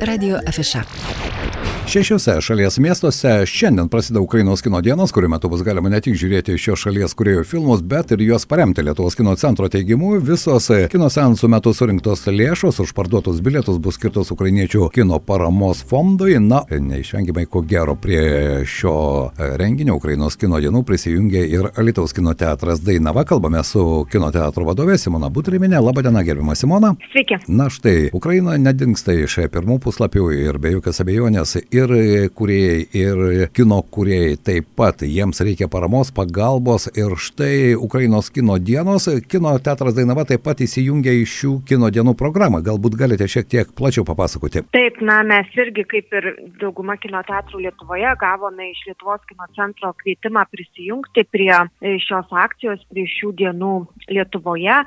Radio Afiša. Šešiuose šalies miestuose šiandien prasideda Ukrainos kino dienos, kuriuo metu bus galima ne tik žiūrėti šios šalies kuriejų filmus, bet ir juos paremti. Lietuvos kino centro teigimu, visos kino seansų metu surinktos lėšos už parduotus bilietus bus skirtos ukrainiečių kino paramos fondui. Na, neišvengiamai, ko gero, prie šio renginio Ukrainos kino dienų prisijungė ir Alitaus kino teatras Dainava. Kalbame su kino teatro vadovė Simona Butriminė. Labadiena, gerbima Simona. Sveiki. Na štai, Ukraina nedingsta iš pirmų puslapių ir be jokios abejonės ir kuriejai, ir kino kuriejai taip pat. Jiems reikia paramos, pagalbos ir štai Ukrainos kino dienos. Kino teatras Dainava taip pat įsijungia į šių kino dienų programą. Galbūt galite šiek tiek plačiau papasakoti. Taip, na mes irgi kaip ir dauguma kino teatrų Lietuvoje gavome iš Lietuvos kino centro kvietimą prisijungti prie šios akcijos, prie šių dienų Lietuvoje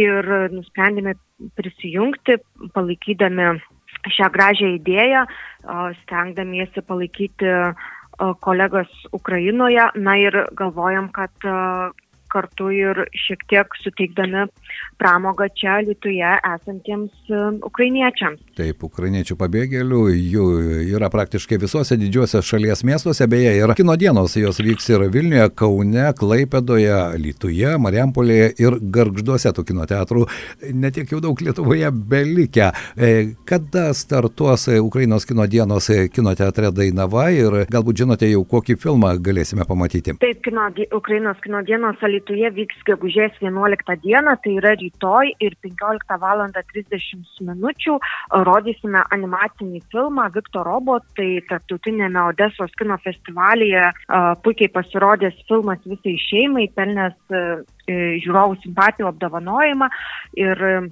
ir nusprendėme prisijungti, palaikydami šią gražią idėją, stengdamiesi palaikyti kolegas Ukrainoje. Na ir galvojam, kad kartu ir šiek tiek suteikdami pramogą čia Lietuvoje esantiems ukrainiečiams. Taip, ukrainiečių pabėgėlių jų yra praktiškai visose didžiuose šalies miestuose, beje, ir kino dienos jos vyks ir Vilniuje, Kaune, Klaipėdoje, Lietuvoje, Mariampolėje ir Gargžduose tų kino teatrų. Netiek jau daug Lietuvoje belikę. Kada startuos Ukrainos kino dienos kino teatre Dainava ir galbūt žinote jau kokį filmą galėsime pamatyti? Taip, kino, Ukrainos kino dienos Lietuvoje vyks gegužės 11 dieną, tai yra rytoj ir 15 val. 30 minučių. Rodysime animacinį filmą Viktor Robot, tai tarptautinėme Odesos kino festivalyje puikiai pasirodęs filmas visai šeimai, pelnęs uh, žiūrovų simpatijų apdovanojimą. Ir uh,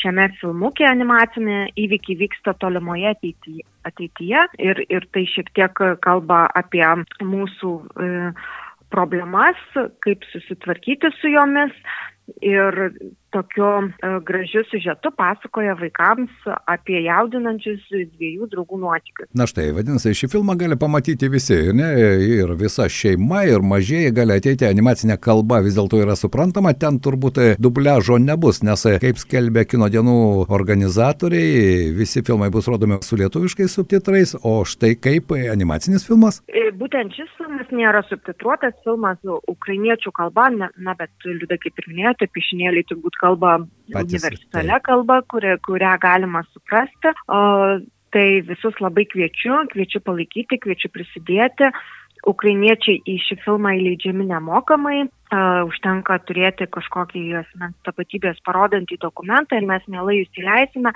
šiame filmuke animacinė įvykiai vyksta tolimoje ateityje, ateityje. Ir, ir tai šiek tiek kalba apie mūsų e, problemas, kaip susitvarkyti su jomis ir tokiu gražiu siužetu pasakoja vaikams apie jaudinančius dviejų draugų nuotykius. Na štai, vadinasi, šį filmą gali pamatyti visi, ne? ir visa šeima, ir mažieji gali ateiti, animacinė kalba vis dėlto yra suprantama, ten turbūt dubležo nebus, nes, kaip skelbia kino dienų organizatoriai, visi filmai bus rodomi su lietuviškais subtitrais, o štai kaip animacinis filmas? Būtent šis filmas nėra subtitruotas, filmas ukrainiečių kalba, na, na bet liūdai kaip ir minėjote, piešinėliai turbūt kalba universalia kalba, kurią, kurią galima suprasti. O, tai visus labai kviečiu, kviečiu palaikyti, kviečiu prisidėti. Ukrainiečiai į šį filmą įleidžiami nemokamai, uh, užtenka turėti kažkokį asmens tapatybės parodantį dokumentą ir mes mielai jūs įleisime.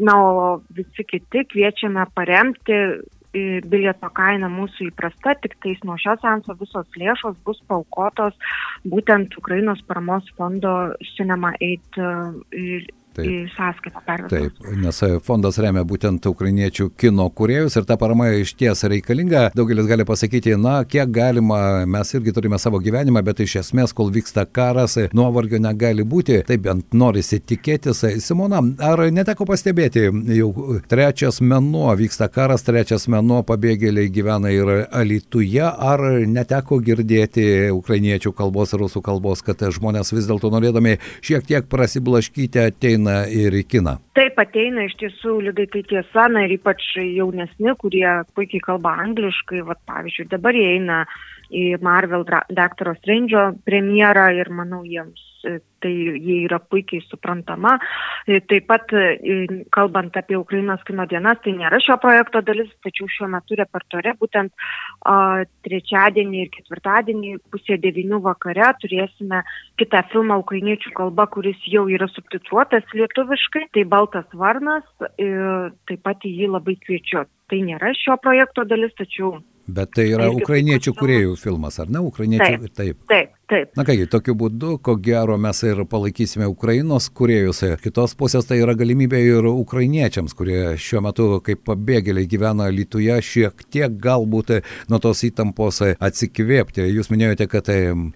Na, o visi kiti kviečiame paremti bilieto kaina mūsų įprasta, tik tais nuo šios seanso visos lėšos bus paukotos būtent Ukrainos paramos fondo Cinema 8 Taip. į sąskaitą pervestos. Taip, nes fondas remia būtent ukrainiečių kino kuriejus ir ta parama iš ties reikalinga. Daugelis gali pasakyti, na, kiek galima, mes irgi turime savo gyvenimą, bet iš esmės, kol vyksta karas, nuovargio negali būti, taip bent norisi tikėtis. Simona, ar neteko pastebėti, jau trečias menuo vyksta karas, trečias menuo pabėgėliai gyvena ir Alituje, ar neteko girdėti ukrainiečių kalbos ir rusų kalbos, kad žmonės vis dėlto norėdami šiek tiek prasiblaškyti ateina ateina ir į kiną. Taip ateina iš tiesų, lygiai tai tiesa, na ir ypač jaunesni, kurie puikiai kalba angliškai, va, pavyzdžiui, dabar jie eina į Marvel Daktaro Strange'o premjerą ir manau jiems tai jie yra puikiai suprantama. Taip pat, kalbant apie Ukrainos kino dienas, tai nėra šio projekto dalis, tačiau šiuo metu repertore būtent a, trečiadienį ir ketvirtadienį pusė devinių vakare turėsime kitą filmą ukrainiečių kalba, kuris jau yra subtitruotas lietuviškai, tai Baltas Varnas, ir taip pat į jį labai kviečiu. Tai nėra šio projekto dalis, tačiau Bet tai yra ukrainiečių kuriejų filmas, ar ne? Ukrainiečių, taip. Taip. taip. Taip. Na kągi, tokiu būdu, ko gero, mes ir palaikysime Ukrainos kuriejus. Kitos pusės tai yra galimybė ir ukrainiečiams, kurie šiuo metu kaip pabėgėliai gyvena Lietuvoje, šiek tiek galbūt nuo tos įtampos atsikvėpti. Jūs minėjote, kad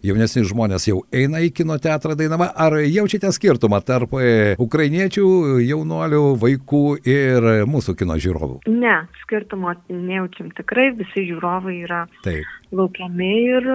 jaunesni žmonės jau eina į kino teatrą Dainava. Ar jaučiate skirtumą tarp ukrainiečių, jaunuolių, vaikų ir mūsų kino žiūrovų? Ne, skirtumo nejaučiam tikrai, visi žiūrovai yra Taip. Laukiami ir,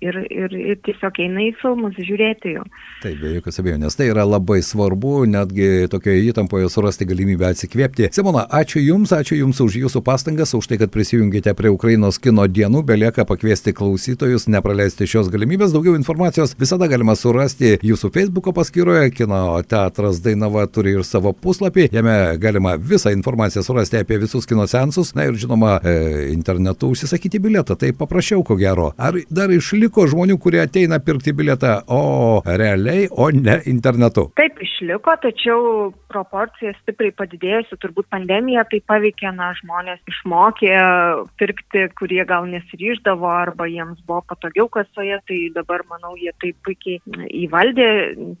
ir, ir, ir tiesiog eina į filmus žiūrėti jų. Taip, be jokios abejonės. Tai yra labai svarbu, netgi tokioje įtampoje surasti galimybę atsikvėpti. Simona, ačiū Jums, ačiū Jums už Jūsų pastangas, už tai, kad prisijungėte prie Ukrainos kino dienų. Belieka pakviesti klausytojus, nepraleisti šios galimybės. Daugiau informacijos visada galima surasti Jūsų Facebook paskyroje. Kino teatras Dainava turi ir savo puslapį. Jame galima visą informaciją surasti apie visus kino sensus. Na ir žinoma, e, internetu užsisakyti bilietą. Tai paprasčiau, ko gero. Ar dar išliko žmonių, kurie ateina pirkti bilietą, o realiai, o ne internetu? Taip, išliko, tačiau proporcija stipriai padidėjusi, turbūt pandemija tai paveikė, na, žmonės išmokė pirkti, kurie gal nesiryždavo arba jiems buvo patogiau kasoje, tai dabar, manau, jie taip puikiai įvaldė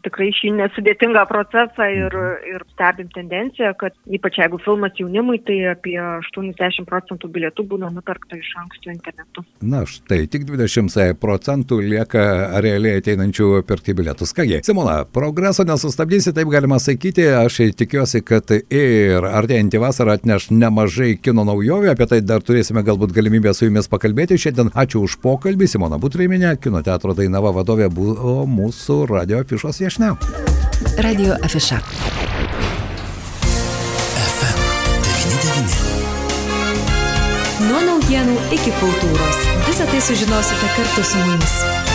tikrai šį nesudėtingą procesą ir, mhm. ir stebim tendenciją, kad ypač jeigu filmas jaunimui, tai apie 80 procentų bilietų būna nupirkta iš anksto internetu. Na štai, tik 20 procentų lieka realiai ateinančių pirkti bilietus. Kągi, Simona, progreso nesustabdysi, taip galima sakyti. Aš tikiuosi, kad ir artėjantį vasarą atneš nemažai kino naujovių. Apie tai dar turėsime galbūt galimybę su jumis pakalbėti. Šiandien ačiū už pokalbį. Simona Butrėminė, kino teatro Dainava vadovė, buvo mūsų radio afišos viešne. Radio afiša. Nuo naujienų iki kultūros. Visą tai sužinosite kartu su mumis.